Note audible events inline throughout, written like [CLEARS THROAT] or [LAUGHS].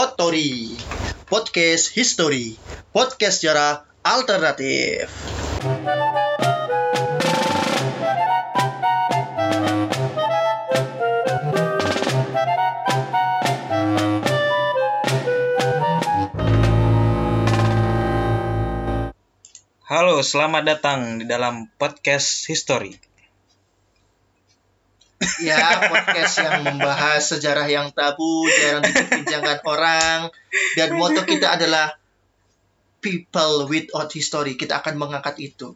Potori Podcast History. Podcast sejarah alternatif. Halo, selamat datang di dalam podcast History. Ya, podcast yang membahas sejarah yang tabu, jarang diperbincangkan [LAUGHS] orang. Dan moto kita adalah People without history. Kita akan mengangkat itu.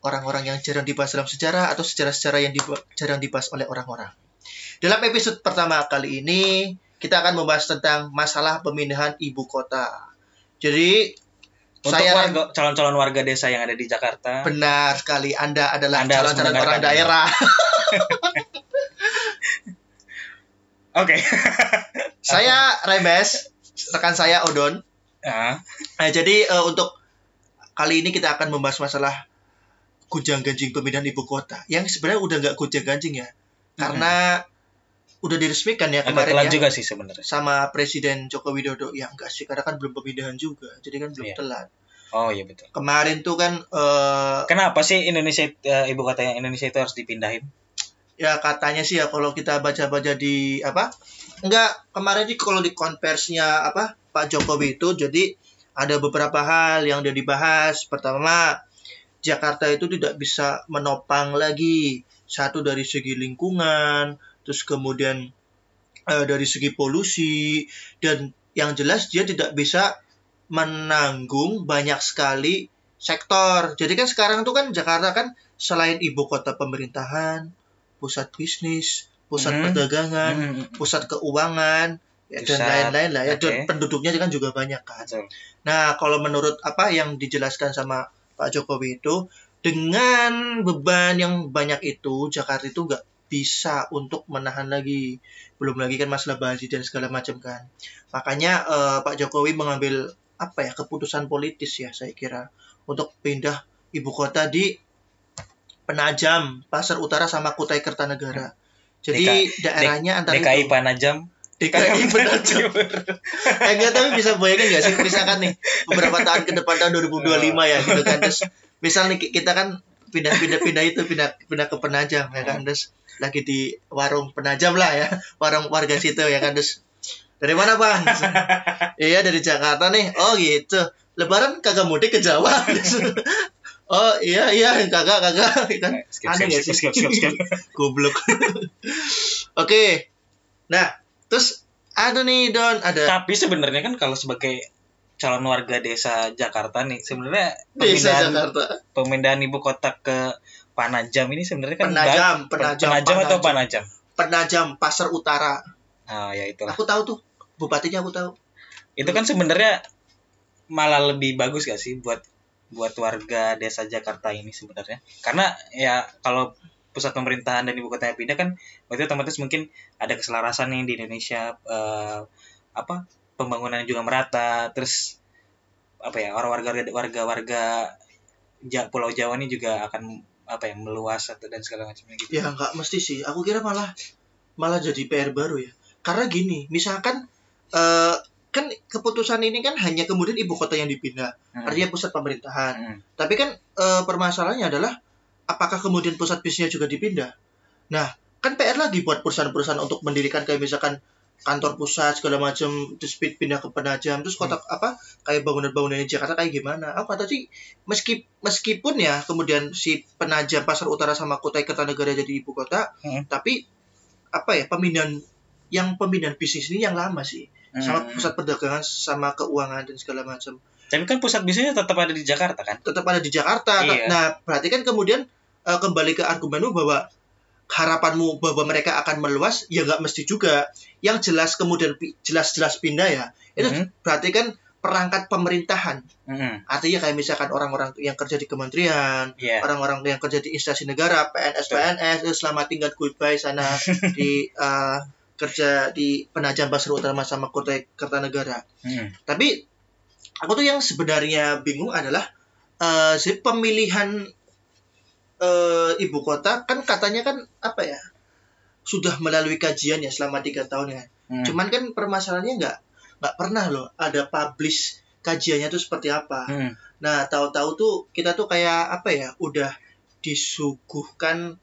Orang-orang yang jarang dibahas dalam sejarah Atau sejarah-sejarah yang diba- jarang dibahas oleh orang-orang. Dalam episode pertama kali ini Kita akan membahas tentang masalah pemindahan ibu kota. Jadi Untuk saya warga, calon-calon warga desa yang ada di Jakarta, benar sekali. Anda adalah calon-calon orang daerah [LAUGHS] oke. Saya Remes, rekan saya Odon Ah, Nah, jadi eh, untuk kali ini kita akan membahas masalah gunjang ganjing pemindahan ibu kota. Yang sebenarnya udah nggak gunjang ganjing ya, karena udah diresmikan ya agak kemarin telat ya juga sih sebenarnya. sama Presiden Joko Widodo. Ya enggak sih, karena kan belum pemindahan juga, jadi kan belum Iya. telat. Oh iya betul. Kemarin tuh kan eh, Kenapa sih Indonesia eh, ibu kota yang Indonesia itu harus dipindahin? Ya katanya sih ya kalau kita baca-baca di apa? Enggak, kemarin sih kalau di konversinya apa Pak Jokowi itu jadi ada beberapa hal yang udah dibahas. Pertama, Jakarta itu tidak bisa menopang lagi satu dari segi lingkungan, terus kemudian eh, dari segi polusi dan yang jelas dia tidak bisa menanggung banyak sekali sektor. Jadi kan sekarang tuh kan Jakarta kan selain ibu kota pemerintahan, pusat bisnis, pusat Hmm. perdagangan, Hmm, pusat keuangan, ya, dan Pusat, lain-lain lah ya. Dan oke. penduduknya kan juga banyak kan. betul. Nah, kalau menurut apa yang dijelaskan sama Pak Jokowi itu, dengan beban yang banyak itu, Jakarta itu nggak bisa untuk menahan lagi. Belum lagi kan masalah banjir dan segala macam kan. Makanya eh, Pak Jokowi mengambil apa ya keputusan politis ya saya kira untuk pindah ibu kota di Penajam, Pasar Utara sama Kutai Kertanegara. Jadi DK daerahnya antara DKI itu. Panajam. DKI Penajam. [LAUGHS] Eh enggak tapi bisa bayangin nggak sih misalkan nih beberapa tahun ke depan tahun 2025 ya gitu kan terus misal nih kita kan pindah-pindah pindah itu pindah pindah ke Penajam ya kan terus lagi di warung Penajam lah ya warung warga situ ya kan terus dari mana bang? iya dari Jakarta nih. Oh gitu. Lebaran kagak mudik ke Jawa. [LAUGHS] oh iya iya kagak kagak kan Skip, aneh skip, skip, sih? skip, skip, skip. [LAUGHS] goblok. Oke. Nah, terus ada nih Don, ada Tapi sebenarnya kan kalau sebagai calon warga desa Jakarta nih, sebenarnya desa pemindahan Jakarta. pemindahan ibu kota ke Panajam ini sebenarnya kan Penajam, ba- Penajam, Penajam atau Panajam. Panajam? Penajam Pasar Utara. Ah ya itulah. Aku tahu tuh. Bupatinya aku tahu. Itu kan sebenarnya malah lebih bagus gak sih buat buat warga desa Jakarta ini sebenarnya? Karena ya kalau pusat pemerintahan dan ibu kotanya pindah kan berarti otomatis mungkin ada keselarasan nih di Indonesia eh, apa pembangunan juga merata terus apa ya orang warga warga warga Ja- Pulau Jawa ini juga akan apa ya meluas atau dan segala macamnya gitu. Ya nggak mesti sih. Aku kira malah malah jadi PR baru ya. Karena gini, misalkan eh kan keputusan ini kan hanya kemudian ibu kota yang dipindah, Hmm. artinya pusat pemerintahan. Hmm. Tapi kan eh, permasalahannya adalah apakah kemudian pusat bisnisnya juga dipindah? Nah, kan PR lagi buat perusahaan-perusahaan untuk mendirikan kayak misalkan kantor pusat segala macam terus pin- pindah ke Penajam terus kota apa kayak bangunan-bangunan di Jakarta kayak gimana? Aku kata sih meski meskipun ya kemudian si Penajam Pasar Utara sama Kutai Kertanegara jadi ibu kota, Hmm. tapi apa ya pemindahan yang pemindahan bisnis ini yang lama sih sama Hmm. pusat perdagangan sama keuangan dan segala macam Tapi kan pusat bisnisnya tetap ada di Jakarta kan? tetap ada di Jakarta. Iya. Nah, berarti kan kemudian eh, kembali ke argumenmu bahwa harapanmu bahwa mereka akan meluas, ya nggak mesti juga. Yang jelas kemudian jelas-jelas pindah ya, itu Mhm. berarti kan perangkat pemerintahan. Hmm. Artinya kayak misalkan orang-orang yang kerja di kementerian, Iya. orang-orang yang kerja di instansi negara, PNS, Betul. PNS, itu selamat tinggal goodbye sana [LAUGHS] di eh, kerja di Penajam Pasar Utara sama Kutai Kertanegara. Hmm. Tapi aku tuh yang sebenarnya bingung adalah eh si pemilihan eh ibu kota kan katanya kan apa ya sudah melalui kajian ya selama tiga tahun ya. Hmm. Cuman kan permasalahannya nggak nggak pernah loh ada publish kajiannya tuh seperti apa. Hmm. Nah, tahu-tahu tuh kita tuh kayak apa ya, udah disuguhkan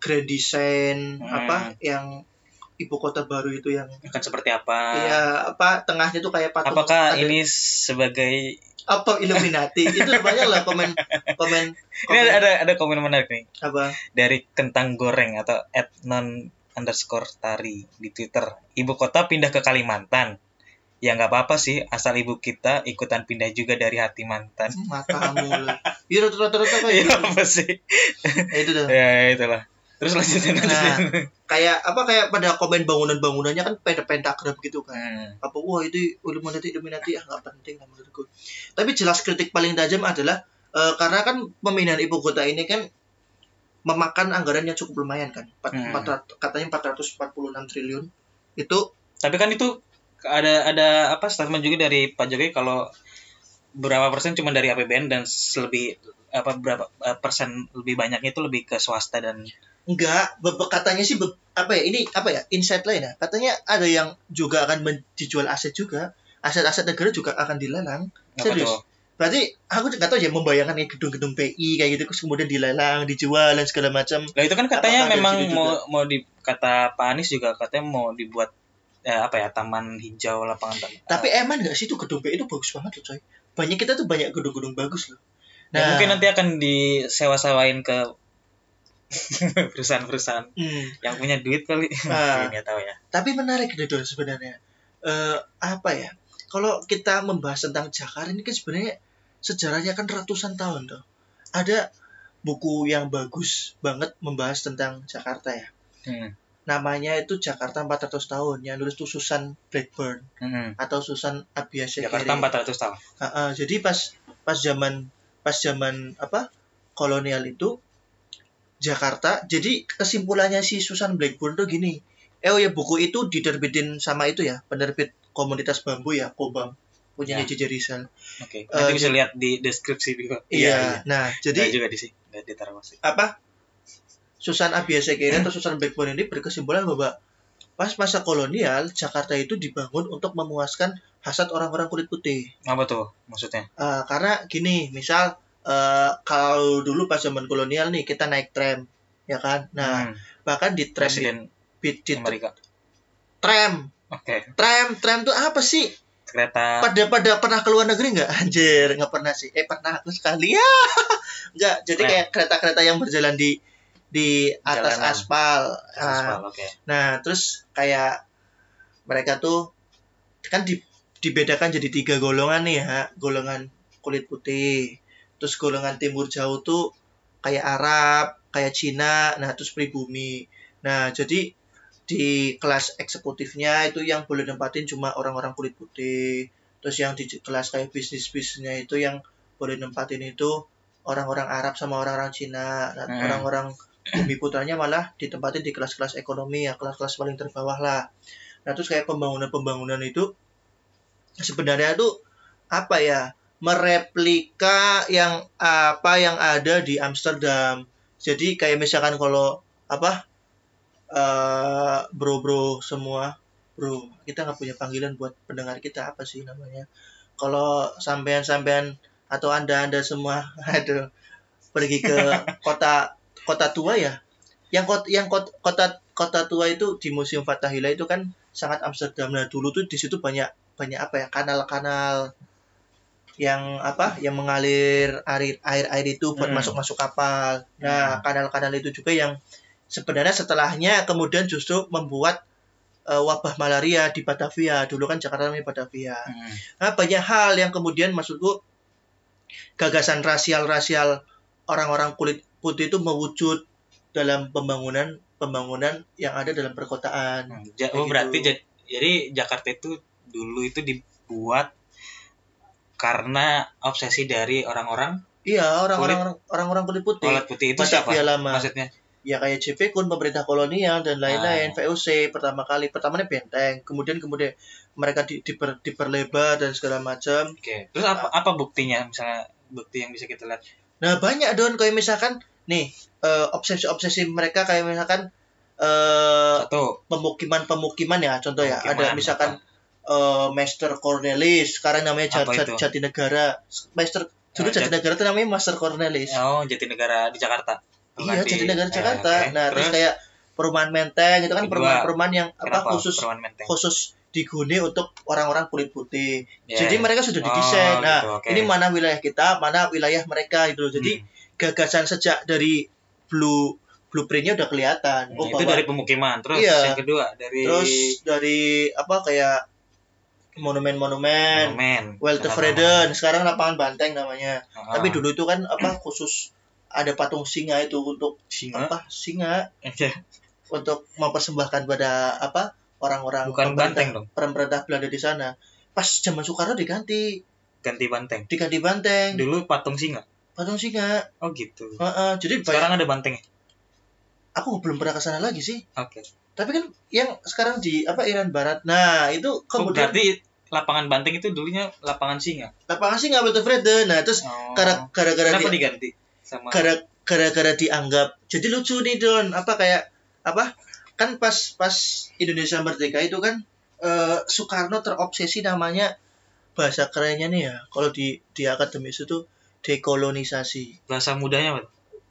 grand design Hmm. apa yang ibu kota baru itu yang akan seperti apa ya apa tengahnya tuh kayak patung apakah ada- ini sebagai apa Illuminati itu banyak lah komen komen [LAUGHS] ini komen ada ada, ada komen menarik nih apa dari kentang goreng atau @non underscore tari di Twitter. Ibu kota pindah ke Kalimantan. Ya nggak apa-apa sih, asal ibu kita ikutan pindah juga dari hati mantan. matamu lah iya rata-rata kayak [LAUGHS] Iya apa sih? Ya, itu dah Ya itulah. Terus lanjutin Nah, lanjutin. kayak apa kayak pada komen bangunan-bangunannya kan pentagram gitu kan Hmm. apa wah itu Illuminati Illuminati ah nggak penting lah menurutku tapi jelas kritik paling tajam adalah eh, karena kan pemindahan ibu kota ini kan memakan anggaran yang cukup lumayan kan Empat- Hmm. empat katanya 446 triliun itu Tapi kan itu ada ada apa statement juga dari Pak Jokowi kalau berapa persen cuma dari APBN dan lebih apa berapa eh, persen lebih banyaknya itu lebih ke swasta dan enggak be- be- katanya sih be- apa ya ini apa ya insight lain ya katanya ada yang juga akan dijual aset juga aset-aset negara juga akan dilelang apa Serius? tuh? berarti aku nggak tahu ya membayangkan kayak gedung-gedung PI kayak gitu terus kemudian dilelang dijual dan segala macam Lah itu kan katanya Apakah memang mau mau di kata Pak Anies juga katanya mau dibuat eh, apa ya taman hijau lapangan taman. Tapi emang nggak sih itu gedung PI itu bagus banget loh coy. Banyak kita tuh banyak gedung-gedung bagus loh. Ya, mungkin nanti akan disewa-sewain ke [LAUGHS] perusahaan-perusahaan hmm, yang punya duit kali. [LAUGHS] Ah. Nggak tahu ya. tapi menarik gitu Don sebenarnya. Eh apa ya? Kalau kita membahas tentang Jakarta ini kan sebenarnya sejarahnya kan ratusan tahun tuh. Ada buku yang bagus banget membahas tentang Jakarta ya. Hmm. Namanya itu Jakarta 400 tahun. Yang nulis tuh Susan Blackburn Hmm. atau Susan Abiyasekere. Jakarta 400 tahun. Ah, ah, jadi pas pas zaman pas zaman apa kolonial itu Jakarta jadi kesimpulannya si Susan Blackburn tuh gini eh oh ya buku itu diterbitin sama itu ya penerbit komunitas bambu ya Kobam punya Ya. JJ Rizal Oke. Eh, Nanti bisa lihat di deskripsi juga. iya, nah Jadi jadi juga di sini. Nggak ditaruh masih. apa Susan Abiyasekere atau Susan Blackburn ini berkesimpulan bahwa pas masa kolonial Jakarta itu dibangun untuk memuaskan hasrat orang-orang kulit putih Apa tuh maksudnya? Eh, karena gini, misal eh, kalau dulu pas zaman kolonial nih kita naik tram, ya kan? Nah, Hmm. bahkan di tram di, Presiden di- di Amerika. tram, Oke. tram, tram tuh apa sih? Kereta. Pada pada pernah keluar negeri nggak? [LAUGHS] Anjir, nggak pernah sih. Eh pernah aku sekali ya. [LAUGHS] Nggak, jadi Tram. kayak kereta-kereta yang berjalan di di atas Jalanan. aspal. Ah, Aspal, Oke. Nah, terus kayak mereka tuh kan di, dibedakan jadi tiga golongan nih ya, golongan kulit putih, terus golongan timur jauh tuh kayak Arab, kayak Cina, nah terus pribumi. Nah, jadi di kelas eksekutifnya itu yang boleh nempatin cuma orang-orang kulit putih. Terus yang di kelas kayak bisnis-bisnisnya itu yang boleh nempatin itu orang-orang Arab sama orang-orang Cina. Nah, Hmm. orang-orang bumi putranya malah ditempatin di kelas-kelas ekonomi ya, kelas-kelas paling terbawah lah. Nah, terus kayak pembangunan-pembangunan itu sebenarnya tuh apa ya? Mereplika yang apa yang ada di Amsterdam. Jadi kayak misalkan kalau apa eh bro-bro semua, bro, kita nggak punya panggilan buat pendengar kita apa sih namanya? Kalau sampean-sampean atau anda-anda semua, [LAUGHS] aduh, pergi ke kota kota tua ya, yang kota yang kota kota, kota tua itu di Museum Fathahillah itu kan sangat Amsterdam. Nah dulu tuh di situ banyak banyak apa ya kanal-kanal yang apa yang mengalir air air air itu buat Hmm. masuk masuk kapal. Nah kanal-kanal itu juga yang sebenarnya setelahnya kemudian justru membuat eh, wabah malaria di Batavia. Dulu kan Jakarta namanya Batavia. Hmm. Nah, banyak hal yang kemudian maksudku gagasan rasial-rasial orang-orang kulit putih itu mewujud dalam pembangunan pembangunan yang ada dalam perkotaan. Hmm, oh, berarti gitu. ja- jadi Jakarta itu dulu itu dibuat karena obsesi dari orang-orang Iya, orang-orang orang-orang kulit putih. kulit putih itu siapa? Batavia lama. Maksudnya? Ya kayak Kun pemerintah kolonial dan lain-lain, Ah. VOC pertama kali, pertamanya benteng, kemudian kemudian mereka di, diper- diperlebar dan segala macam. Oke. Terus apa apa buktinya misalnya bukti yang bisa kita lihat? Nah, banyak don kayak misalkan nih eh, obsesi-obsesi mereka kayak misalkan eh Satu. pemukiman-pemukiman ya contoh ya Pemukiman, ada misalkan eh, Master Cornelis, sekarang namanya Jat- Apa Jat-? Jatinegara. Master dulu Ah, Jat- Jatinegara itu namanya Master Cornelis. Oh, Jatinegara di Jakarta. Bukan iya, di- Jatinegara eh, Jakarta. oke. Nah, terus, kayak perumahan Menteng itu kan perumahan-perumahan yang apa Kenapa khusus Perumahan Menteng? khusus diguni untuk orang-orang kulit putih. Ya. Jadi mereka sudah Oh, didesain. nah, gitu, oke. ini mana wilayah kita, mana wilayah mereka gitu. Jadi Hmm. gagasan sejak dari blue blueprintnya udah kelihatan. Oh, itu bahwa- dari pemukiman. Terus Iya. yang kedua dari terus dari apa kayak monumen-monumen, monumen. Walter Freden, sekarang lapangan Banteng namanya. monumen? Tapi dulu itu kan apa khusus ada patung singa itu untuk singa. apa? Singa untuk mempersembahkan pada apa orang-orang Bukan banteng dong. pemerintah Belanda di sana. Pas zaman Soekarno diganti, Ganti banteng. diganti banteng, Dulu patung singa. patung singa. Oh gitu. Heeh, jadi banyak- Sekarang ada banteng. aku belum pernah ke sana lagi sih. Oke. Tapi kan yang sekarang di apa Iran Barat. Nah, itu Oh, kemudian berarti lapangan banteng itu dulunya lapangan singa. lapangan singa Walter Freden. Nah, terus Oh. gara- gara-gara Kenapa di- diganti sama gara- gara-gara dianggap jadi lucu nih Don apa kayak apa kan pas pas Indonesia merdeka itu kan eh, Soekarno terobsesi namanya bahasa kerennya nih ya kalau di di akademis itu dekolonisasi bahasa mudanya apa?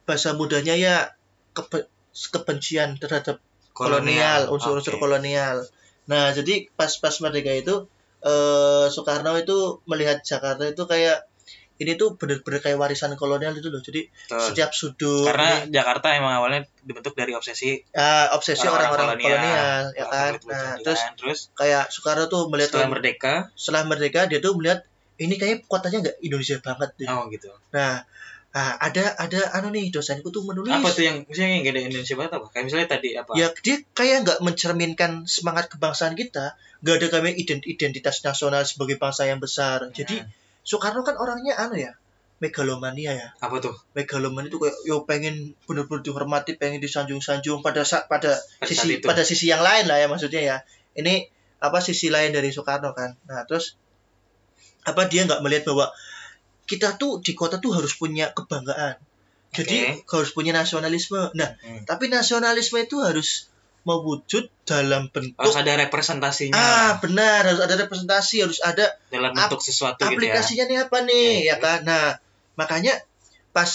bahasa mudanya ya kebe- kebencian terhadap kolonial unsur-unsur Oke. kolonial nah jadi pas pas merdeka itu eh, Soekarno itu melihat Jakarta itu kayak ini tuh bener-bener kayak warisan kolonial itu loh jadi Betul. setiap sudut Karena ini- Jakarta emang awalnya dibentuk dari obsesi ya obsesi orang-orang kolonial, ya kan nah gitu terus kan. terus kayak Soekarno tuh melihat setelah merdeka setelah merdeka dia tuh melihat ini kayak kotanya nggak Indonesia banget deh oh gitu. nah nah, ada ada anu nih dosenku tuh menulis Apa tuh yang misalnya yang gak ada Indonesia banget apa? Kayak misalnya tadi apa? ya dia kayak nggak mencerminkan semangat kebangsaan kita nggak ada kami ident- identitas nasional sebagai bangsa yang besar jadi Hmm. Soekarno kan orangnya anu ya megalomania ya apa tuh? megalomania itu kayak yo pengen bener-bener dihormati pengen disanjung-sanjung pada saat pada Pada sisi saat itu. pada sisi yang lain lah ya maksudnya ya ini apa sisi lain dari Soekarno kan nah terus apa dia nggak melihat bahwa kita tuh di kota tuh harus punya kebanggaan. Jadi harus punya nasionalisme. Nah Hmm. tapi nasionalisme itu harus mewujud dalam bentuk Harus ada representasinya. Ah benar harus ada representasi harus ada dalam bentuk sesuatu gitu ya. aplikasinya nih apa nih Oke, ya kan? Nah makanya pas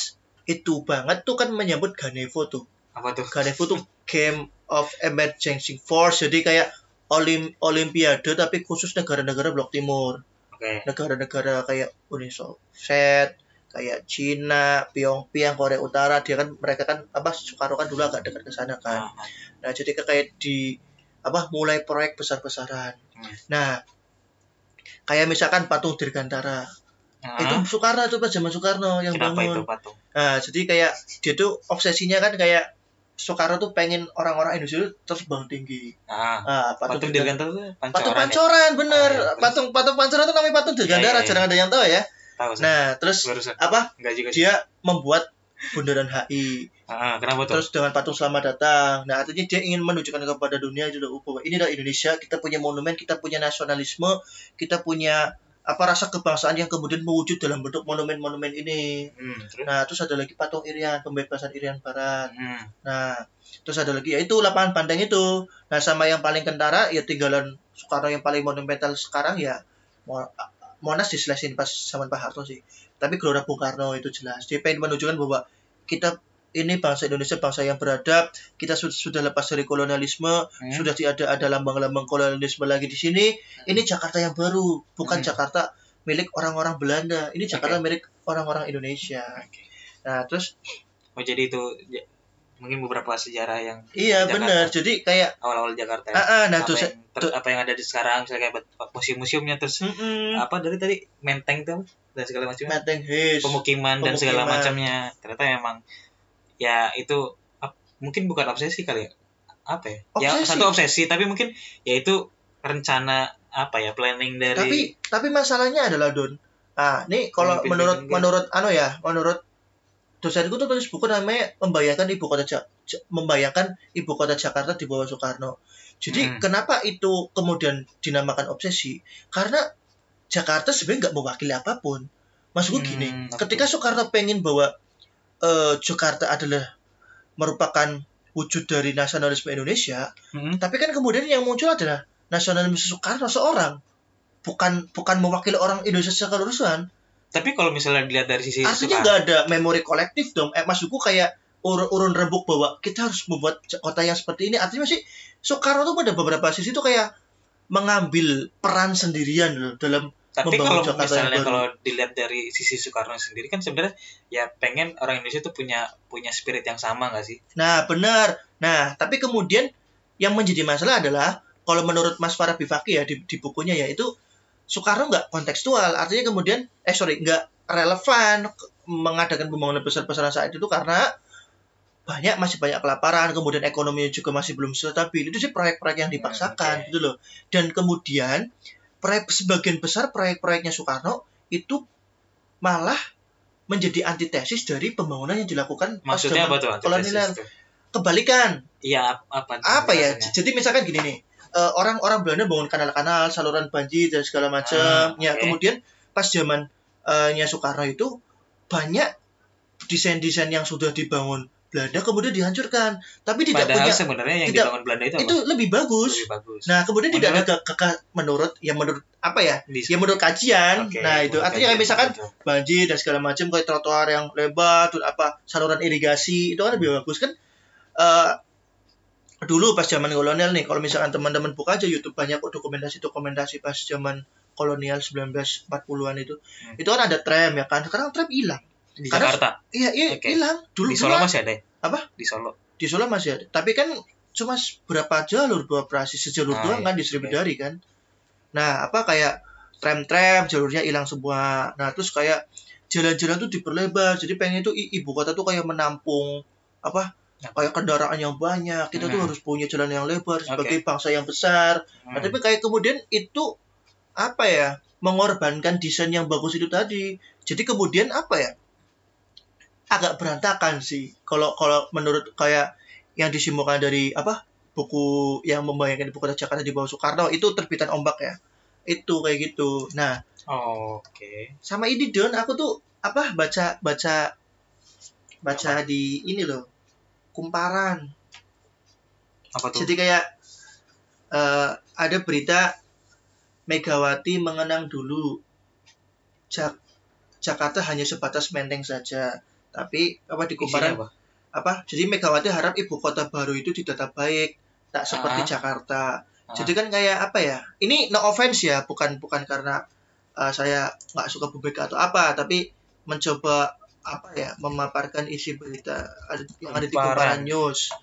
itu banget tuh kan menyambut Ganevo tuh. Apa tuh? Ganevo tuh Game of Emergency Force. Jadi kayak olim olimpiade tapi khusus negara-negara blok timur Oke. negara-negara kayak Uni Soviet kayak Cina, Pyongyang, Korea Utara dia kan mereka kan apa Soekarno kan dulu agak dekat ke sana kan Nah, Nah, jadi kayak di apa mulai proyek besar-besaran. Hmm. Nah, kayak misalkan patung Dirgantara. nah, Itu Soekarno itu pas zaman Soekarno yang kenapa itu bangun. patung? Nah, jadi kayak dia tuh obsesinya kan kayak Soekarno tuh pengen orang-orang Indonesia tuh terbang tinggi. Nah, Nah, patung patung, Dirgantara itu pancoran Patung ya? pancoran, bener. Ah, iya, terus? patung patung pancoran itu Dirgantara, Iya, iya, jarang ada yang tahu ya. Tahu. Nah, terus barusan. apa? Enggak juga sih. Dia membuat bundaran HI. Ah, kenapa tuh? terus dengan patung selamat datang. Nah, artinya dia ingin menunjukkan kepada dunia itu loh, bahwa ini adalah Indonesia, kita punya monumen, kita punya nasionalisme, kita punya apa rasa kebangsaan yang kemudian mewujud dalam bentuk monumen-monumen ini. Hmm, terus? Nah, terus ada lagi patung Irian, pembebasan Irian Barat. Hmm. Nah, terus ada lagi ya itu lapangan Banteng itu. Nah, sama yang paling kentara ya tinggalan Soekarno yang paling monumental sekarang ya Monas diselesin pas zaman Pak Harto sih. Tapi Gelora Bung Karno itu jelas. Dia pengen menunjukkan bahwa kita ini bangsa Indonesia bangsa yang beradab, kita su- sudah lepas dari kolonialisme, Hmm. sudah tidak ada ada lambang-lambang kolonialisme lagi di sini. Ini Jakarta yang baru, bukan Hmm. Jakarta milik orang-orang Belanda. Ini Jakarta milik orang-orang Indonesia. Oke. Nah, terus Oh, jadi itu ya, mungkin beberapa sejarah yang iya benar. Jadi kayak awal-awal Jakarta ya. ah, nah apa, terus yang, ter- apa yang ada di sekarang misalnya kayak museum-museumnya terus Mm-mm. apa dari tadi menteng tuh dan segala macamnya Menteng His. pemukiman dan segala Pemukiman. macamnya ternyata memang ya itu ap- mungkin bukan obsesi kali ya apa ya ya Obsesi. satu obsesi tapi mungkin ya itu rencana apa ya planning dari Tapi tapi masalahnya adalah Don. Ah, nih kalau menurut menurut anu ya, menurut dosenku tuh tulis buku namanya membayangkan ibu kota Ja- Ja- membayangkan ibu kota Jakarta di bawah Soekarno. Jadi Hmm. kenapa itu kemudian dinamakan obsesi? Karena Jakarta sebenarnya nggak mewakili apa pun. Maksudku gini, Hmm, oke. ketika Soekarno pengen bahwa eh, Jakarta adalah merupakan wujud dari nasionalisme Indonesia, Hmm, tapi kan kemudian yang muncul adalah nasionalisme Soekarno seorang, bukan bukan mewakili orang Indonesia secara keseluruhan. Tapi kalau misalnya dilihat dari sisi Artinya nggak ada memori kolektif dong. Eh, maksudku kayak urun-urun rembuk bahwa kita harus membuat kota yang seperti ini. Artinya sih Soekarno tuh pada beberapa sisi tuh kayak mengambil peran sendirian loh dalam tapi kalau Jakarta misalnya kalau dilihat dari sisi Soekarno sendiri kan sebenarnya ya pengen orang Indonesia tuh punya punya spirit yang sama nggak sih? Nah, benar. Nah, tapi kemudian yang menjadi masalah adalah kalau menurut Mas Farah Bifaki ya di, di bukunya ya itu Soekarno nggak kontekstual. Artinya kemudian eh sorry nggak relevan mengadakan pembangunan besar-besaran saat itu karena banyak masih banyak kelaparan, kemudian ekonominya juga masih belum stabil. Itu sih proyek-proyek yang dipaksakan oke. gitu loh. Dan kemudian proyek sebagian besar proyek-proyeknya Soekarno itu malah menjadi antitesis dari pembangunan yang dilakukan Maksudnya apa tuh? kolonial. Kebalikan Iya ap- apa? tuh apa ya jadi misalkan gini nih eh, orang-orang Belanda bangun kanal-kanal saluran banjir dan segala macam. Ah, ya oke. kemudian pas zaman eh, nya Soekarno itu banyak desain-desain yang sudah dibangun Belanda kemudian dihancurkan. Tapi tidak Padahal punya sebenarnya yang tidak- dibangun Belanda itu, itu apa? lebih bagus. Lebih bagus. nah kemudian tidak ada ke- ke- menurut ya menurut apa ya? Di- ya menurut kajian. Oke, nah itu. menurut artinya kajian, misalkan banjir dan segala macam kayak trotoar yang lebar terus apa saluran irigasi itu kan lebih bagus kan? Eh dulu pas zaman kolonial nih kalau misalkan teman-teman buka aja YouTube banyak kok dokumentasi dokumentasi pas zaman kolonial 1940-an itu Hmm. itu kan ada tram ya kan sekarang tram hilang di karena- Jakarta. iya iya Oke. hilang dulu Di Solo dulu masih ada ya? Apa? Di Solo. di Solo masih ada tapi kan cuma berapa jalur beroperasi sejalur Ah, doang iya. kan di Sriwedari kan nah apa kayak tram-tram jalurnya hilang semua nah terus kayak jalan-jalan tuh diperlebar jadi pengen itu ibu kota tuh kayak menampung apa kayak kendaraan yang banyak kita tuh Hmm. harus punya jalan yang lebar sebagai bangsa yang besar. Nah, Hmm. tapi kayak kemudian itu apa ya mengorbankan desain yang bagus itu tadi. Jadi kemudian apa ya agak berantakan sih. Kalau kalau menurut kayak yang disimpulkan dari apa buku yang membayangkan kota Jakarta di bawah Soekarno itu terbitan ombak ya. Itu kayak gitu. Nah Oh, Oke. sama ini Don aku tuh apa baca baca baca di ini loh kumparan Apa tuh? Jadi kayak eh, ada berita Megawati mengenang dulu Jak- Jakarta hanya sebatas menteng saja. Tapi apa di kumparan apa? apa? Jadi Megawati harap ibu kota baru itu ditata baik, tak seperti Ah. Jakarta. Ah. Jadi kan kayak apa ya? Ini no offense ya, bukan bukan karena eh, saya nggak suka Bu Mega atau apa, tapi mencoba apa ya memaparkan isi berita ada- yang ada di kumparan news.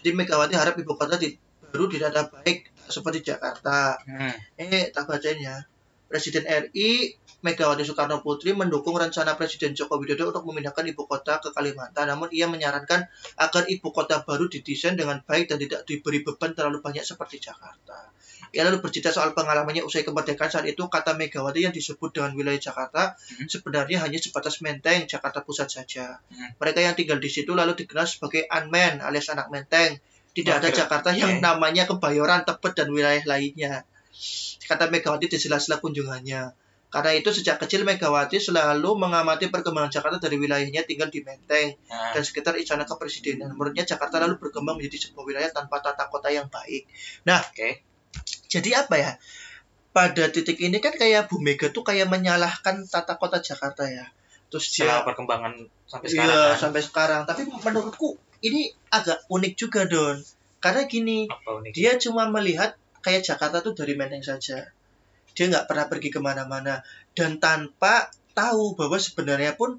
Jadi Megawati harap ibu kota di, baru ditata baik seperti Jakarta. Hmm. Eh, tak bacanya. Presiden RI Megawati Soekarno Putri mendukung rencana Presiden Joko Widodo untuk memindahkan ibu kota ke Kalimantan. Namun ia menyarankan agar ibu kota baru didesain dengan baik dan tidak diberi beban terlalu banyak seperti Jakarta. Ia lalu bercerita soal pengalamannya usai kemerdekaan saat itu kata Megawati yang disebut dengan wilayah Jakarta Hmm. sebenarnya hanya sebatas menteng Jakarta Pusat saja. Hmm. Mereka yang tinggal di situ lalu dikenal sebagai unmen alias anak menteng. Tidak ada. Jakarta yang Oke. namanya Kebayoran, Tebet dan wilayah lainnya. Kata Megawati di sela-sela kunjungannya. Karena itu sejak kecil Megawati selalu mengamati perkembangan Jakarta dari wilayahnya tinggal di Menteng Nah, dan sekitar istana kepresidenan. Menurutnya Jakarta lalu berkembang menjadi sebuah wilayah tanpa tata kota yang baik. oke. Jadi apa ya? Pada titik ini kan kayak Bu Mega tuh kayak menyalahkan tata kota Jakarta ya. Terus dia Setelah perkembangan sampai sekarang Iya, kan. sampai sekarang. Tapi menurutku ini agak unik juga, Don. Karena gini, dia cuma melihat kayak Jakarta tuh dari Menteng saja. Dia nggak pernah pergi ke mana-mana. Dan tanpa tahu bahwa sebenarnya pun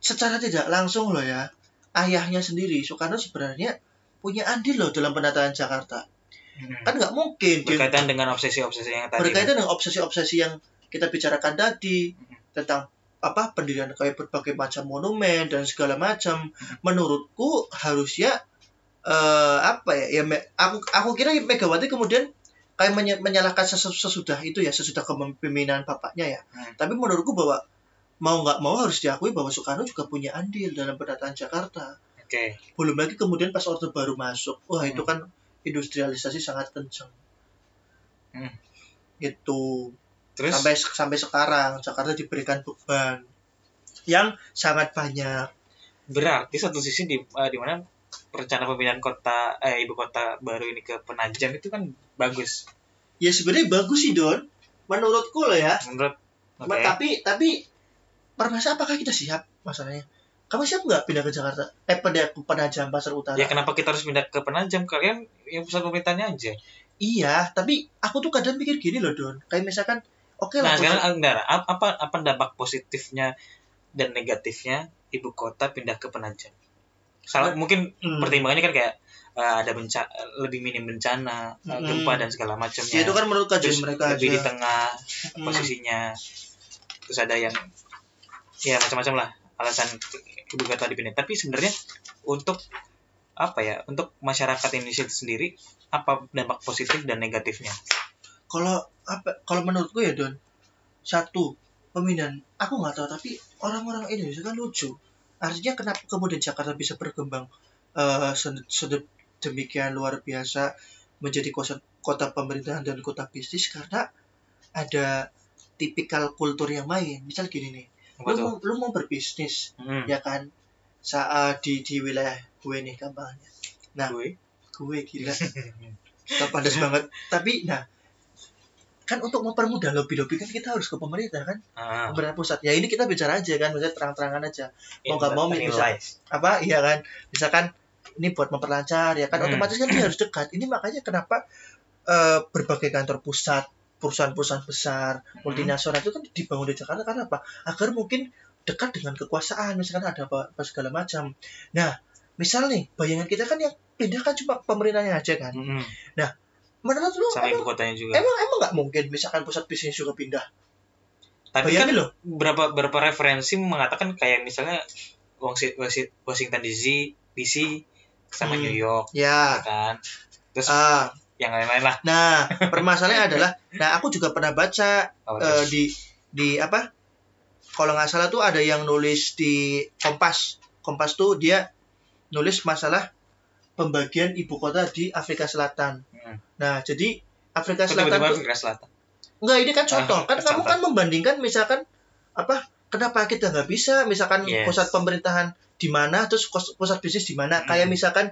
secara tidak langsung loh ya, ayahnya sendiri, Soekarno sebenarnya punya andil loh dalam penataan Jakarta. Hmm. Kan nggak mungkin berkaitan dengan obsesi-obsesi yang tadi. berkaitan dengan obsesi-obsesi yang kita bicarakan tadi tentang apa pendirian kayak berbagai macam monumen dan segala macam menurutku harusnya eh, apa ya ya me- aku aku kira Megawati kemudian kayak menye- menyalahkan sesu- sesudah itu ya sesudah kepemimpinan bapaknya ya Hmm. tapi menurutku bahwa mau nggak mau harus diakui bahwa Soekarno juga punya andil dalam penataan Jakarta Oke. belum lagi kemudian pas Orde Baru masuk wah itu Hmm. kan industrialisasi sangat kencang Hmm. itu Terus? Sampai sampai sekarang Jakarta diberikan beban yang sangat banyak. Berarti satu sisi di eh, di mana rencana pemindahan kota eh ibu kota baru ini ke Penajam itu kan bagus. ya sebenarnya bagus sih Don. Menurutku loh ya. Menurut Ma- tapi tapi permasalahan apakah kita siap masalahnya kamu siap nggak pindah ke Jakarta? Eh pindah ke Penajam Pasar Utara. Ya kenapa kita harus pindah ke penajam? Kalian yang pusat pemerintahnya aja. Iya tapi aku tuh kadang mikir gini loh Don. Kayak misalkan oke nah lah sekarang pusat- ah, bentar, ap- apa apa dampak positifnya dan negatifnya ibu kota pindah ke penajam? Salah mungkin Hmm. pertimbangannya kan kayak eh, ada bencana lebih minim bencana eh, Hmm. gempa dan segala macamnya. Ya itu kan menurut kajian mereka lebih di aja. tengah Hmm. posisinya. Terus ada yang ya macam-macam lah alasan ibu kota dipindah tapi sebenarnya untuk apa ya untuk masyarakat Indonesia itu sendiri apa dampak positif dan negatifnya? Kalau apa kalau menurutku ya Don satu pemindahan. Aku nggak tahu tapi orang-orang Indonesia kan lucu. Artinya kenapa kemudian Jakarta bisa berkembang. Eh sed- sedemikian luar biasa menjadi kota, kota pemerintahan dan kota bisnis karena ada tipikal kultur yang main misal gini nih apa lu tuh? mau, lu mau berbisnis hmm. ya kan? Saat di di wilayah gue nih gampangnya. Nah. Gue. gue gila. [LAUGHS] Tak padas banget. Tapi nah kan untuk mempermudah lobby-lobby kan kita harus ke pemerintah kan? Ah, pemerintah pusat. Ya ini kita bicara aja kan? Maksudnya terang-terangan aja. Mau nggak mau, bisa- apa? Iya kan? Misalkan ini buat memperlancar ya kan? Hmm. otomatis kan dia harus dekat. Ini makanya kenapa eh, berbagai kantor pusat perusahaan-perusahaan besar Hmm. multinasional itu kan dibangun di Jakarta karena apa? Agar mungkin dekat dengan kekuasaan misalkan ada apa, apa segala macam. Nah misal nih bayangan kita kan yang pindah kan cuma pemerintahnya aja kan? Mm-mm. menurut lu sama emang ibu kotanya juga. emang emang nggak mungkin misalkan pusat bisnis juga pindah? Tapi kan bayangin loh. berapa berapa referensi mengatakan kayak misalnya Washington DC DC sama Hmm. New York ya. ya kan? Terus ah yang lain-lain lah. Nah [LAUGHS] permasalahannya adalah nah aku juga pernah baca eh, tuh? di di apa? Kalau nggak salah tuh ada yang nulis di Kompas. Kompas tuh dia nulis masalah pembagian ibu kota di Afrika Selatan. Hmm. nah jadi Afrika Selatan tiba-tiba tuh Afrika Selatan? Enggak ini kan contoh. Ah, kan kamu kan membandingkan misalkan apa kenapa kita nggak bisa? Misalkan Yes. pusat pemerintahan di mana terus pusat bisnis di mana? Hmm. kayak misalkan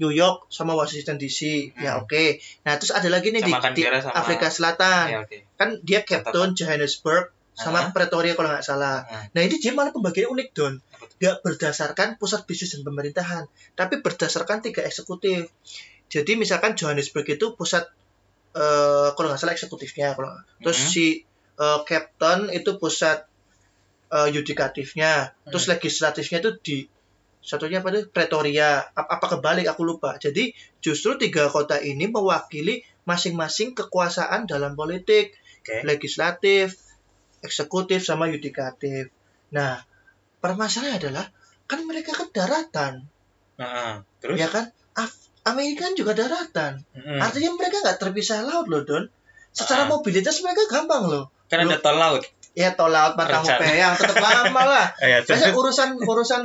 New York sama Washington DC ya Hmm. oke. Nah terus ada lagi nih di, Sama di Canberra sama- Afrika Selatan. Ya oke. Kan dia Cape Town Johannesburg sama Ah. Pretoria kalau nggak salah. Ah. nah ini dia malah pembagiannya unik don. Nggak berdasarkan pusat bisnis dan pemerintahan tapi berdasarkan tiga eksekutif. Jadi misalkan Johannesburg itu pusat eh kalau nggak salah eksekutifnya kalau terus Mhm. si eh, Cape Town itu pusat eh, yudikatifnya. Terus legislatifnya itu di satunya apa tuh? Pretoria. Apa, apa kebalik? Aku lupa. Jadi justru tiga kota ini mewakili masing-masing kekuasaan dalam politik. Oke. legislatif eksekutif sama yudikatif. Nah permasalahannya adalah kan mereka kan daratan. Nah, terus? Ya kan? Af- Amerika kan juga daratan. Mm-mm. artinya mereka nggak terpisah laut loh don. Secara Ah. mobilitas mereka gampang loh. Kan ada tol laut. Ya tol laut Batang Rencana. yang tetap lama lah. [LAUGHS] Ya, Biasanya urusan urusan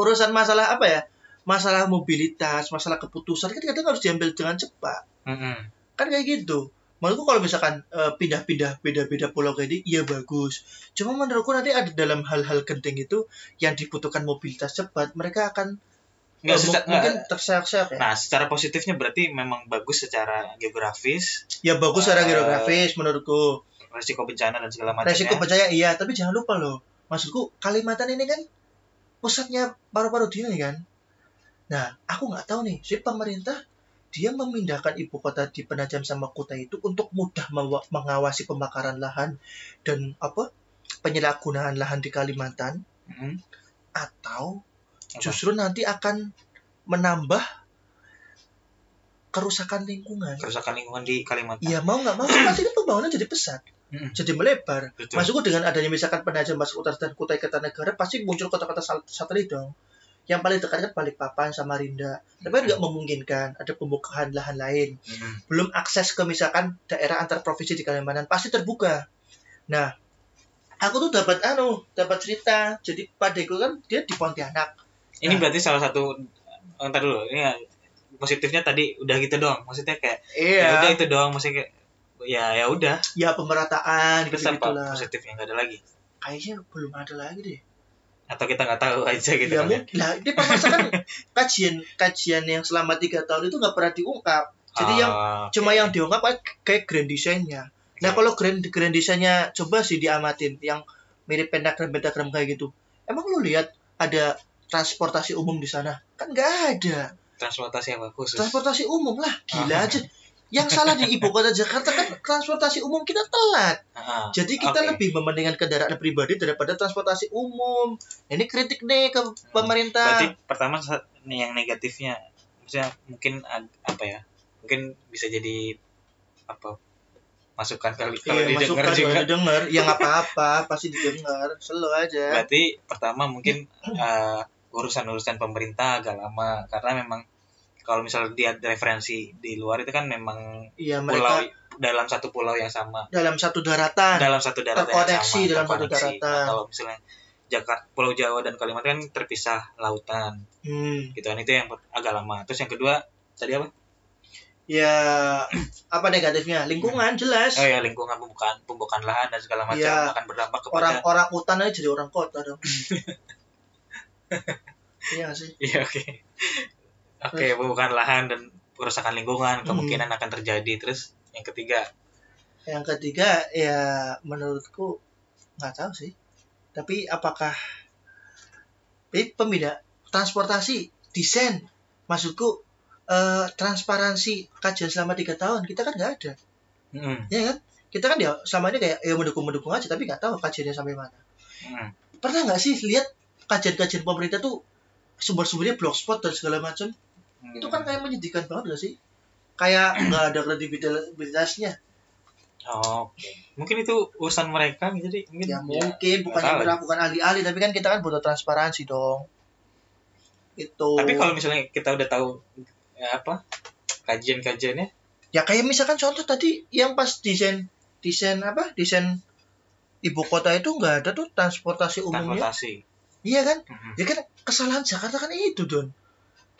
urusan masalah apa ya? Masalah mobilitas, masalah keputusan kan kadang harus diambil dengan cepat. Mm-mm. Kan kayak gitu. Menurutku kalau misalkan eh, pindah-pindah beda-beda pulau kayak ini, iya bagus. Cuma menurutku nanti ada dalam hal-hal genting itu yang dibutuhkan mobilitas cepat, mereka akan Nggak, eh, seca- mu- mungkin nggak. terseok-seok ya. Nah, secara positifnya berarti memang bagus secara geografis, ya bagus secara eh, geografis menurutku. resiko bencana dan segala macamnya. Resiko percaya iya, tapi jangan lupa loh. Maksudku Kalimantan ini kan pusatnya paru-paru dunia kan. Nah, aku nggak tahu nih, si pemerintah dia memindahkan ibu kota di Penajam sama Kuta itu untuk mudah mengawasi pembakaran lahan dan apa penyalahgunaan lahan di Kalimantan Mm-mm. atau Apa? justru nanti akan menambah kerusakan lingkungan. kerusakan lingkungan di Kalimantan. Iya mau nggak mau pasti kan pembangunan jadi pesat, Mm-mm. jadi melebar. Betul. Maksudku dengan adanya misalkan Penajam Pasir Utara dan Kutai Kartanegara pasti muncul kota-kota satelit dong. Yang paling dekat kan Balikpapan, Samarinda. Tapi kan nggak memungkinkan ada pembukaan lahan lain. Mm-mm. Belum akses ke misalkan daerah antar provinsi di Kalimantan pasti terbuka. Nah, aku tuh dapat anu, dapat cerita. Jadi padeku kan dia di Pontianak. Ini Nah. berarti salah satu entar dulu. Ini ya, positifnya tadi udah gitu doang. Maksudnya kayak ya Iya. udah itu doang maksudnya kayak ya ya udah Ya pemerataan gitu gitulah. positifnya nggak ada lagi Kayaknya belum ada lagi deh. atau kita nggak tahu aja gitu ya kan ya. lah ini permasalahan [LAUGHS] kajian kajian yang selama tiga tahun itu nggak pernah diungkap jadi yang Ah, cuma yang diungkap kayak- grand design-nya Nah kalau grand grand desainnya coba sih diamatin yang mirip pentagram pentagram kayak gitu. Emang lu lihat ada transportasi umum di sana? Kan nggak ada. transportasi apa khusus Transportasi umum lah, gila Ah. aja. Yang salah di ibu kota Jakarta kan transportasi umum kita telat. Ah, Jadi kita oke. lebih mementingkan kendaraan pribadi daripada transportasi umum. Ini kritik nih ke pemerintah. berarti pertama nih yang negatifnya maksudnya mungkin apa ya mungkin bisa jadi apa masukan kali kalau Iya, didengar juga didengar. Ya nggak apa-apa, pasti didengar. Selalu aja. berarti pertama mungkin eh, urusan-urusan pemerintah agak lama karena memang kalau misalnya dia referensi di luar itu kan memang pulau mereka dalam satu pulau yang sama dalam satu daratan. dalam satu daratan yang sama dalam satu daratan. Kalau misalnya Jakarta Pulau Jawa dan Kalimantan kan terpisah lautan Hmm. gitu kan itu yang agak lama terus yang kedua tadi apa Ya, [CLEARS THROAT] apa negatifnya? Lingkungan jelas. oh ya lingkungan pembukaan pembukaan lahan dan segala macam Iya. akan berdampak kepada Orang-orang hutan aja jadi orang kota dong. [LAUGHS] Iya sih? Iya oke. Oke, pembukaan lahan dan kerusakan lingkungan Hmm. kemungkinan akan terjadi. Terus yang ketiga, Yang ketiga ya menurutku nggak tahu sih. Tapi apakah ini pembeda transportasi desain maksudku eh, transparansi kajian selama tiga tahun kita kan nggak ada. Hmm, ya kan? Kita kan ya selama ini kayak ya mendukung mendukung aja tapi nggak tahu kajiannya sampai mana. Hmm, pernah nggak sih lihat kajian-kajian pemerintah tuh sumber-sumbernya blogspot dan segala macam hmm. itu kan kayak menyedihkan banget gak sih kayak [CLEARS THROAT] nggak ada kredibilitasnya Oh, oke. Mungkin itu urusan mereka jadi mungkin ya mungkin bukan nggak yang tahu. melakukan ahli-ahli tapi kan kita kan butuh transparansi dong itu Tapi kalau misalnya kita udah tahu ya apa kajian-kajiannya, ya kayak misalkan contoh tadi yang pas desain desain apa desain ibu kota itu nggak ada tuh transportasi umumnya transportasi. iya kan Mhm. ya kan kesalahan Jakarta kan itu don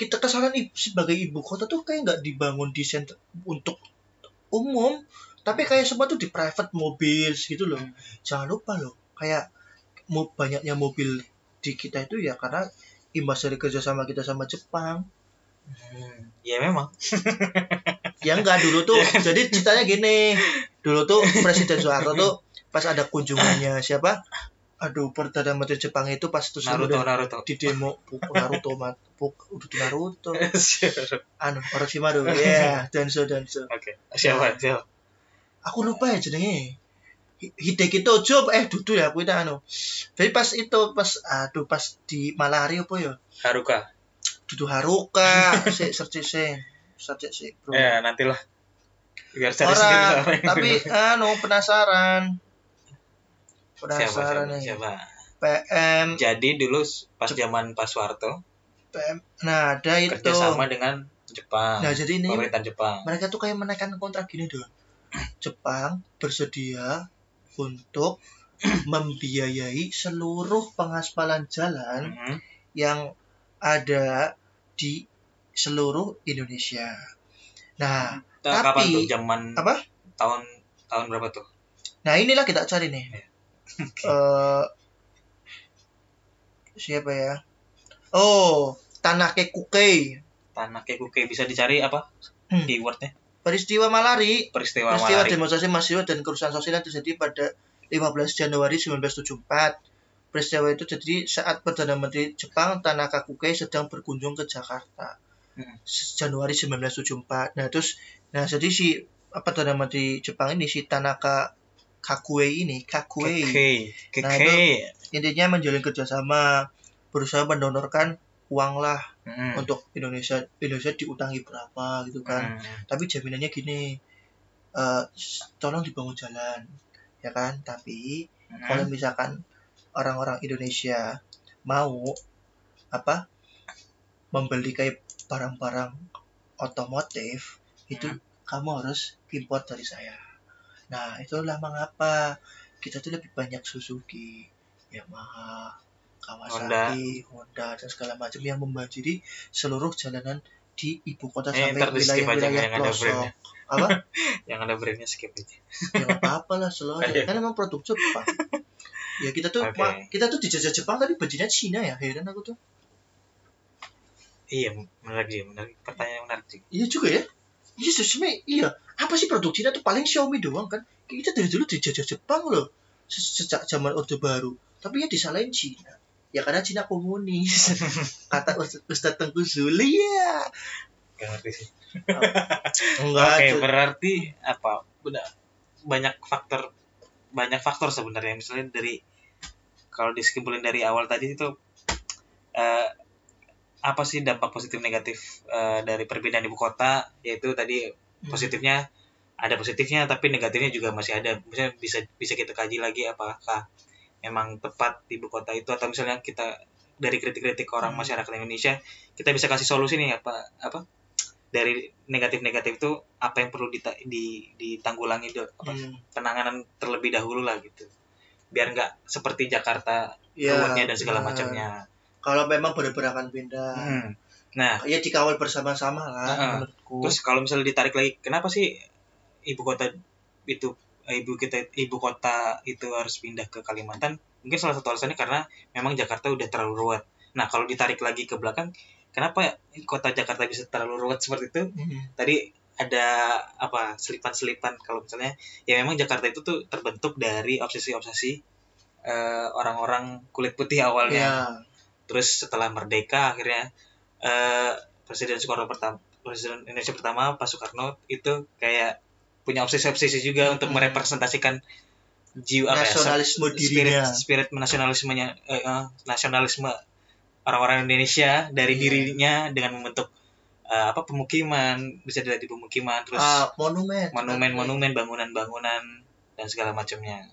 kita kesalahan sebagai ibu kota tuh kayak nggak dibangun desain t- untuk umum tapi kayak semua tuh di private mobil gitu loh. Jangan lupa loh kayak mau banyaknya mobil di kita itu ya karena imbas dari kerjasama kita sama Jepang. Hmm, Ya memang. [LAUGHS] ya enggak dulu tuh [LAUGHS] jadi ceritanya gini. Dulu tuh Presiden Soeharto tuh pas ada kunjungannya siapa aduh perdana menteri Jepang itu pas terus Naruto Naruto. di demo Puk- Naruto mat Puk, udah Naruto [LAUGHS] anu Orochimaru ya Danzo Danzo Oke. Siapa? Siapa? aku lupa ya jenenge Hi- Hideki Tojo eh dudu ya aku itu anu jadi pas itu pas aduh pas di Malari apa ya Haruka. dudu Haruka [LAUGHS] si search sih search sih bro Ya, nantilah. Biar cari orang sendiri tapi anu penasaran penasaran siapa, nih siapa? PM Jadi dulu pas zaman Pak Soeharto PM nah ada itu kerjasama dengan Jepang, nah jadi ini pemerintahan Jepang. mereka tuh kayak menaikkan kontrak gini dong [CLEARS THROAT] Jepang bersedia untuk [CLEARS THROAT] membiayai seluruh pengaspalan jalan Mhm. yang ada di seluruh Indonesia. Nah, Nah, Tapi- kapan tuh zaman apa? tahun tahun berapa tuh? Nah inilah kita cari nih. Iya. [LAUGHS] Eh, siapa ya? Oh, Tanake Kukei. Tanah Kekuke bisa dicari apa? Hmm. Keywordnya Peristiwa Malari. peristiwa, Peristiwa Malari. demonstrasi mahasiswa dan kerusuhan sosial yang terjadi pada 15 Januari 1974. Peristiwa itu terjadi saat Perdana Menteri Jepang Tanaka Kukei sedang berkunjung ke Jakarta. Hmm. Januari 1974. Nah, terus nah jadi si Perdana Menteri Jepang ini si Tanaka Kakue ini, Kakue. Keke, Nah, Keke. intinya menjalin kerjasama berusaha mendonorkan uang lah Hmm. untuk Indonesia Indonesia diutangi berapa gitu kan Hmm. tapi jaminannya gini eh tolong dibangun jalan ya kan tapi Hmm. kalau misalkan orang-orang Indonesia mau apa membeli kayak barang-barang otomotif itu Hmm. kamu harus import dari saya nah itulah mengapa kita tuh lebih banyak Suzuki Yamaha Kawasaki Honda, dan segala macam yang membanjiri seluruh jalanan di ibu kota Eh, sampai wilayah-wilayah yang ada pelosok. brandnya. apa? [LAUGHS] Yang ada brandnya skip aja. ya apa-apa lah selalu aja kan emang produk Jepang. Ya kita tuh ma- kita tuh dijajah Jepang tapi bajunya Cina ya? Heran aku tuh. Iya, menarik juga, menarik. Pertanyaan yang menarik juga. iya juga ya Iya sebenarnya iya. Apa sih produk Cina tuh paling Xiaomi doang kan? Kita dari dulu dijajah Jepang loh. Se- Sejak zaman Orde Baru. Tapi ya disalahin Cina. Ya karena Cina komunis. [LAUGHS] Kata Ustaz, Ustaz Tengku Zuli ya. Gak ngerti sih. [LAUGHS] Enggak. Oke, berarti apa? Udah banyak faktor banyak faktor sebenarnya misalnya dari kalau disimpulin dari awal tadi itu eh, apa sih dampak positif negatif eh, dari perpindahan ibu kota yaitu tadi Hmm. positifnya ada positifnya tapi negatifnya juga masih ada misalnya bisa bisa kita kaji lagi apakah memang tepat ibu kota itu atau misalnya kita dari kritik-kritik orang Hmm. masyarakat Indonesia kita bisa kasih solusi nih apa apa dari negatif-negatif itu apa yang perlu dita- di, ditanggulangi do- apa, Hmm. penanganan terlebih dahulu lah gitu biar nggak seperti Jakarta Ya, ruwetnya dan segala benar. macamnya Kalau memang benar-benar akan pindah. Hmm. nah Ya dikawal bersama-sama lah Heeh. menurutku. Terus kalau misalnya ditarik lagi, kenapa sih ibu kota itu eh, ibu kita ibu kota itu harus pindah ke Kalimantan? Mungkin salah satu alasannya karena memang Jakarta udah terlalu ruwet. Nah kalau ditarik lagi ke belakang, kenapa kota Jakarta bisa terlalu ruwet seperti itu? Hmm. Tadi ada apa selipan-selipan kalau misalnya ya memang Jakarta itu tuh terbentuk dari obsesi-obsesi eh, orang-orang kulit putih awalnya Ya. Terus setelah merdeka akhirnya eh, Presiden Soekarno pertama Presiden Indonesia pertama Pak Soekarno itu kayak punya obsesi-obsesi juga untuk Hmm. merepresentasikan jiwa apa ya, Nasionalisme spirit dirinya. spirit nasionalismenya eh, eh, nasionalisme orang-orang Indonesia dari Iya. dirinya dengan membentuk eh, apa pemukiman bisa dilihat di pemukiman terus Ah, monumen. monumen-monumen bangunan-bangunan dan segala macamnya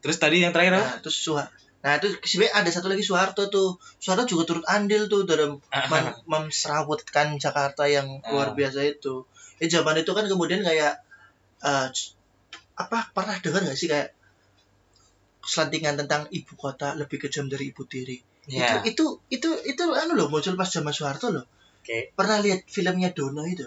terus tadi yang terakhir apa? Nah, terus Suha- Nah, itu sebenarnya ada satu lagi Soeharto tuh. Soeharto juga turut andil tuh dalam mem- memserawutkan Jakarta yang luar Ah. biasa itu. Ya zaman itu kan kemudian kayak c- apa pernah dengar nggak sih kayak selantingan tentang ibu kota lebih kejam dari ibu tiri. ya Itu itu itu itu anu loh muncul pas zaman Soeharto loh. oke Pernah lihat filmnya Dono itu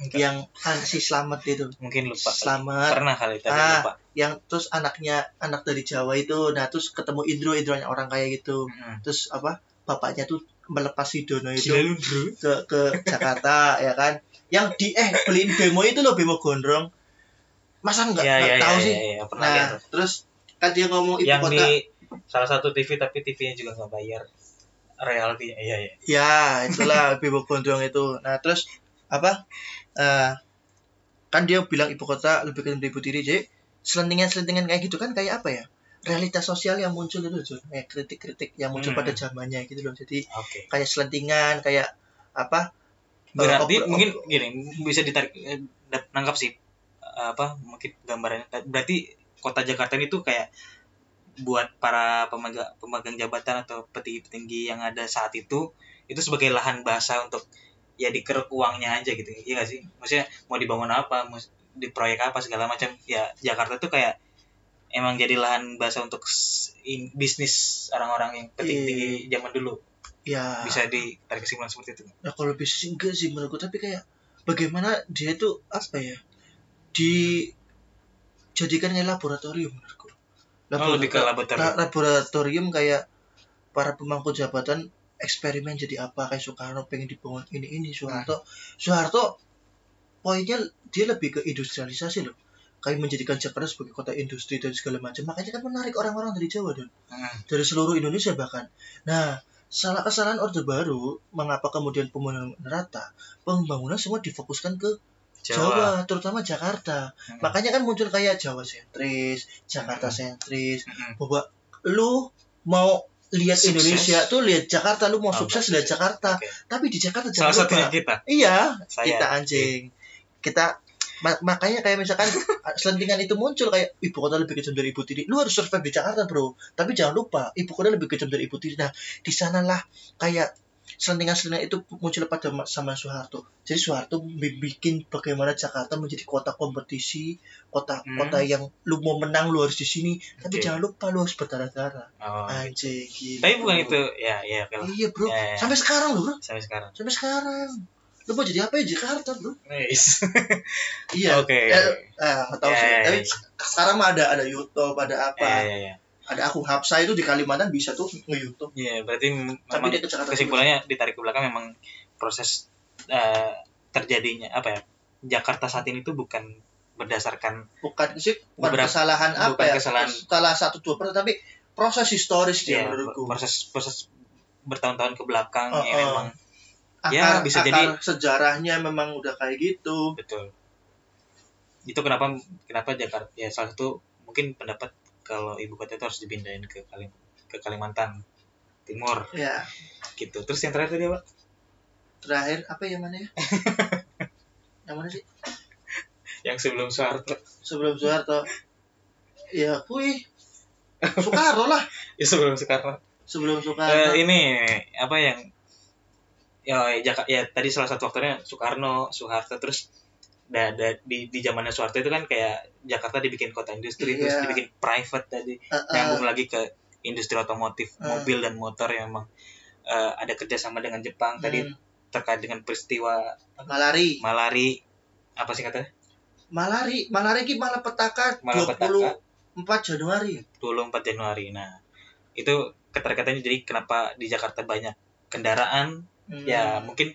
Enggak. yang an si Slamet itu. mungkin lupa. Slamet. Pernah kali tapi Ah. lupa. yang terus anaknya anak dari Jawa itu nah terus ketemu Indro Indronya orang kaya gitu. Mm-mm. terus apa bapaknya tuh melepas si Dono itu Gila ke ke Jakarta [LAUGHS] ya kan. Yang di eh beliin bemo itu loh bemo gondrong. Masa nggak ya, ya, tahu ya, sih? ya, ya, pernah nah lihat. terus kan dia ngomong ibu yang kota di salah satu TV tapi TV-nya juga nggak bayar. Reality iya iya. Ya itulah [LAUGHS] bemo gondrong itu. Nah terus apa eh kan dia bilang ibu kota lebih ke ibu tiri jadi selentingan-selentingan kayak gitu kan kayak apa ya realitas sosial yang muncul itu Jun. kayak kritik-kritik yang muncul Hmm. pada zamannya gitu loh jadi oke kayak selentingan kayak apa berarti eh, op- mungkin gini bisa ditarik eh, nangkap sih eh, apa mungkin gambarannya berarti kota Jakarta ini tuh kayak buat para pemegang pemegang jabatan atau petinggi-petinggi yang ada saat itu itu sebagai lahan bahasa untuk ya dikeruk uangnya aja gitu. Iya gak sih? Maksudnya mau dibangun apa mau di proyek apa segala macam. Ya Jakarta tuh kayak emang jadi lahan bahasa untuk in- bisnis orang-orang yang petinggi zaman dulu. Ya bisa ditarik kesimpulan seperti itu. Nah kalau bisnis enggak sih menurutku tapi kayak bagaimana dia itu apa ya dijadikan kayak laboratorium menurutku. oh, lebih ke laboratorium. la- laboratorium kayak para pemangku jabatan eksperimen jadi apa kayak Soekarno pengen dibangun ini ini Soeharto Soeharto poinnya dia lebih ke industrialisasi loh kayak menjadikan Jakarta sebagai kota industri dan segala macam makanya kan menarik orang-orang dari Jawa dan Hmm. dari seluruh Indonesia bahkan. Nah, salah kesalahan Orde Baru, mengapa kemudian pembangunan rata, pembangunan semua difokuskan ke Jawa, terutama Jakarta. Hmm. Makanya kan muncul kayak Jawa sentris, Jakarta Hmm. sentris, Hmm. bahwa lu mau lihat Sukses. Indonesia tuh lihat Jakarta, lu mau Oh, sukses lihat Jakarta. Oke. Tapi di Jakarta Salah jangan satunya lupa. kita. Iya, Saya. kita anjing. Kita ma- makanya kayak misalkan [LAUGHS] selentingan itu muncul kayak ibu kota lebih kejam dari ibu tiri. Lu harus survive di Jakarta, Bro. Tapi jangan lupa, ibu kota lebih kejam dari ibu tiri. Nah, di sanalah kayak selentingan-selentingan itu muncul pada ma- sama Soeharto. Jadi Soeharto bi- bikin bagaimana Jakarta menjadi kota kompetisi, kota Hmm. kota yang lu mau menang lu harus di sini. Tapi jangan lupa lu harus berdarah-darah. Oh. Anjing. gitu. Tapi bukan itu, ya, ya, oke lah. Iya, Bro. Ya, ya. Sampai sekarang loh, Bro. Sampai sekarang. Sampai sekarang. Lu mau jadi apa ya Jakarta, Bro? Nice. Iya. [LAUGHS] Oke. Eh, eh, nggak tahu Ya, sih. ya, ya. Tapi sekarang mah ada ada YouTube, ada apa? Ya, ya, ya. Ada akun Hapsa itu di Kalimantan bisa tuh nge-YouTube. Iya, berarti mem- Tapi dia kesimpulannya ditarik ke belakang memang proses eh, terjadinya apa ya? Jakarta saat ini tuh bukan berdasarkan bukan sih bukan Beberapa- kesalahan apa bukan ya kesalahan. salah satu dua persen tapi proses historis dia ya, menurutku proses proses bertahun-tahun ke belakang Oh, yang oh. memang akar, ya, bisa akar jadi- sejarahnya memang udah kayak gitu betul itu kenapa kenapa Jakarta ya salah satu mungkin pendapat kalau ibu kota itu harus dipindahin ke Kalim ke Kalimantan Timur. Ya. Gitu. Terus yang terakhir tadi apa? Terakhir apa yang mana ya [LAUGHS] yang mana sih? Yang sebelum Soeharto. Sebelum Soeharto. Ya kui. [LAUGHS] Soekarno lah. Ya sebelum Soekarno. Sebelum Eh, Soekarno. ini apa yang ya Jaka, ya tadi salah satu faktornya Soekarno Soeharto terus da, da- di di zamannya Soeharto itu kan kayak Jakarta dibikin kota industri terus Iya. dibikin private tadi. Eh, eh, nyambung lagi ke industri otomotif Eh. mobil dan motor yang memang eh, ada kerjasama dengan Jepang tadi hmm, terkait dengan peristiwa malari. Malari. Apa sih katanya? Malari. Malari ki malah petaka. 24 Januari. 24 Januari. Nah itu keterkaitannya jadi kenapa di Jakarta banyak kendaraan? Hmm. ya mungkin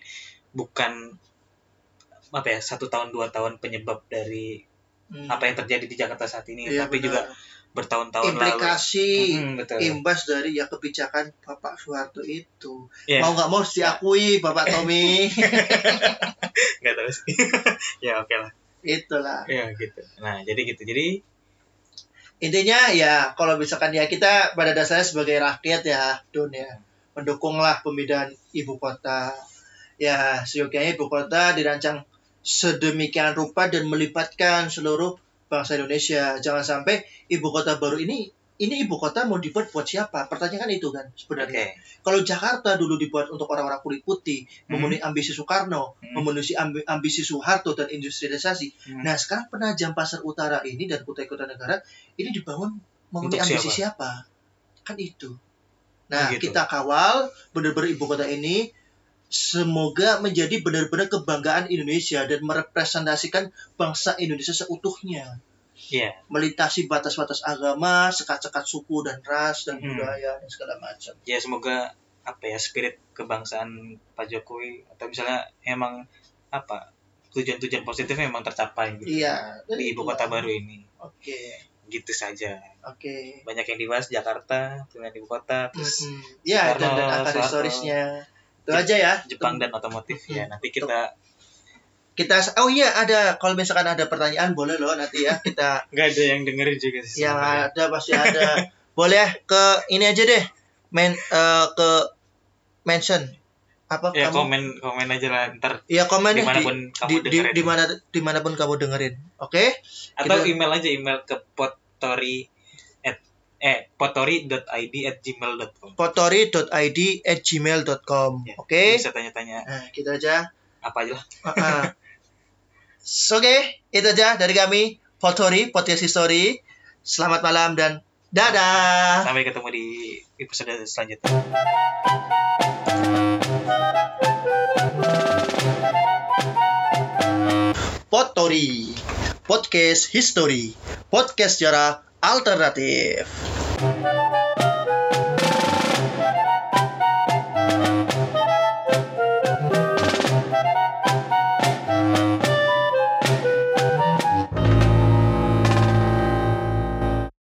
bukan apa ya satu tahun dua tahun penyebab dari Hmm. apa yang terjadi di Jakarta saat ini. Iya, tapi benar. juga bertahun-tahun lalu. Implikasi Hmm, betul. imbas dari ya kebijakan Bapak Soeharto itu. Iya. mau nggak mau harus diakui Bapak Tommy. [LAUGHS] Nggak tahu sih. [LAUGHS] Ya oke lah. Itulah. Ya gitu. Nah jadi gitu. Jadi intinya ya kalau misalkan ya kita pada dasarnya sebagai rakyat ya Don ya mendukunglah pemindahan ibu kota. Ya seyogianya ibu kota dirancang sedemikian rupa dan melibatkan seluruh bangsa Indonesia jangan sampai ibu kota baru ini ini ibu kota mau dibuat buat siapa pertanyaan itu kan sebenarnya kalau Jakarta dulu dibuat untuk orang-orang kulit putih Hmm. memenuhi ambisi Soekarno Hmm. memenuhi ambi- ambisi Soeharto dan industrialisasi Hmm. Nah, sekarang penajam pasar utara ini dan kota-kota negara ini dibangun Untuk memenuhi ambisi siapa? Kan itu. Nah, Begitu. kita kawal benar-benar ibu kota ini semoga menjadi benar-benar kebanggaan Indonesia dan merepresentasikan bangsa Indonesia seutuhnya. Iya. Melintasi batas-batas agama, sekat-sekat suku dan ras dan Hmm. budaya dan segala macam. ya semoga apa ya spirit kebangsaan Pak Jokowi atau misalnya emang apa tujuan-tujuan positifnya memang tercapai gitu Iya, dan di ibu kota baru ini Oke, gitu saja oke. banyak yang dibahas Jakarta dengan ibu kota terus Mm-mm. Ya, dan, dan Soekarno, akar historisnya. Itu aja ya. Jepang dan otomotif ya. Nanti kita kita oh iya ada kalau misalkan ada pertanyaan boleh loh nanti ya kita [LAUGHS] nggak ada yang dengerin juga sih yang sebenarnya. ada pasti ada. Boleh ke ini aja deh. Men eh, ke mention. Apa ya kamu? komen komen aja lah ntar. Iya komen deh di, di mana pun kamu di, dengerin. di mana di mana pun kamu dengerin. Oke? Atau kita- email aja email ke potori eh potori.id at gmail.com potori.id at gmail.com Ya, oke? bisa tanya-tanya. Nah gitu aja. Apa aja lah. Uh-uh. [LAUGHS] oke itu aja dari kami. Potori podcast history. Selamat malam dan dadah. Sampai ketemu di episode selanjutnya. Potori Podcast History. Podcast sejarah alternatif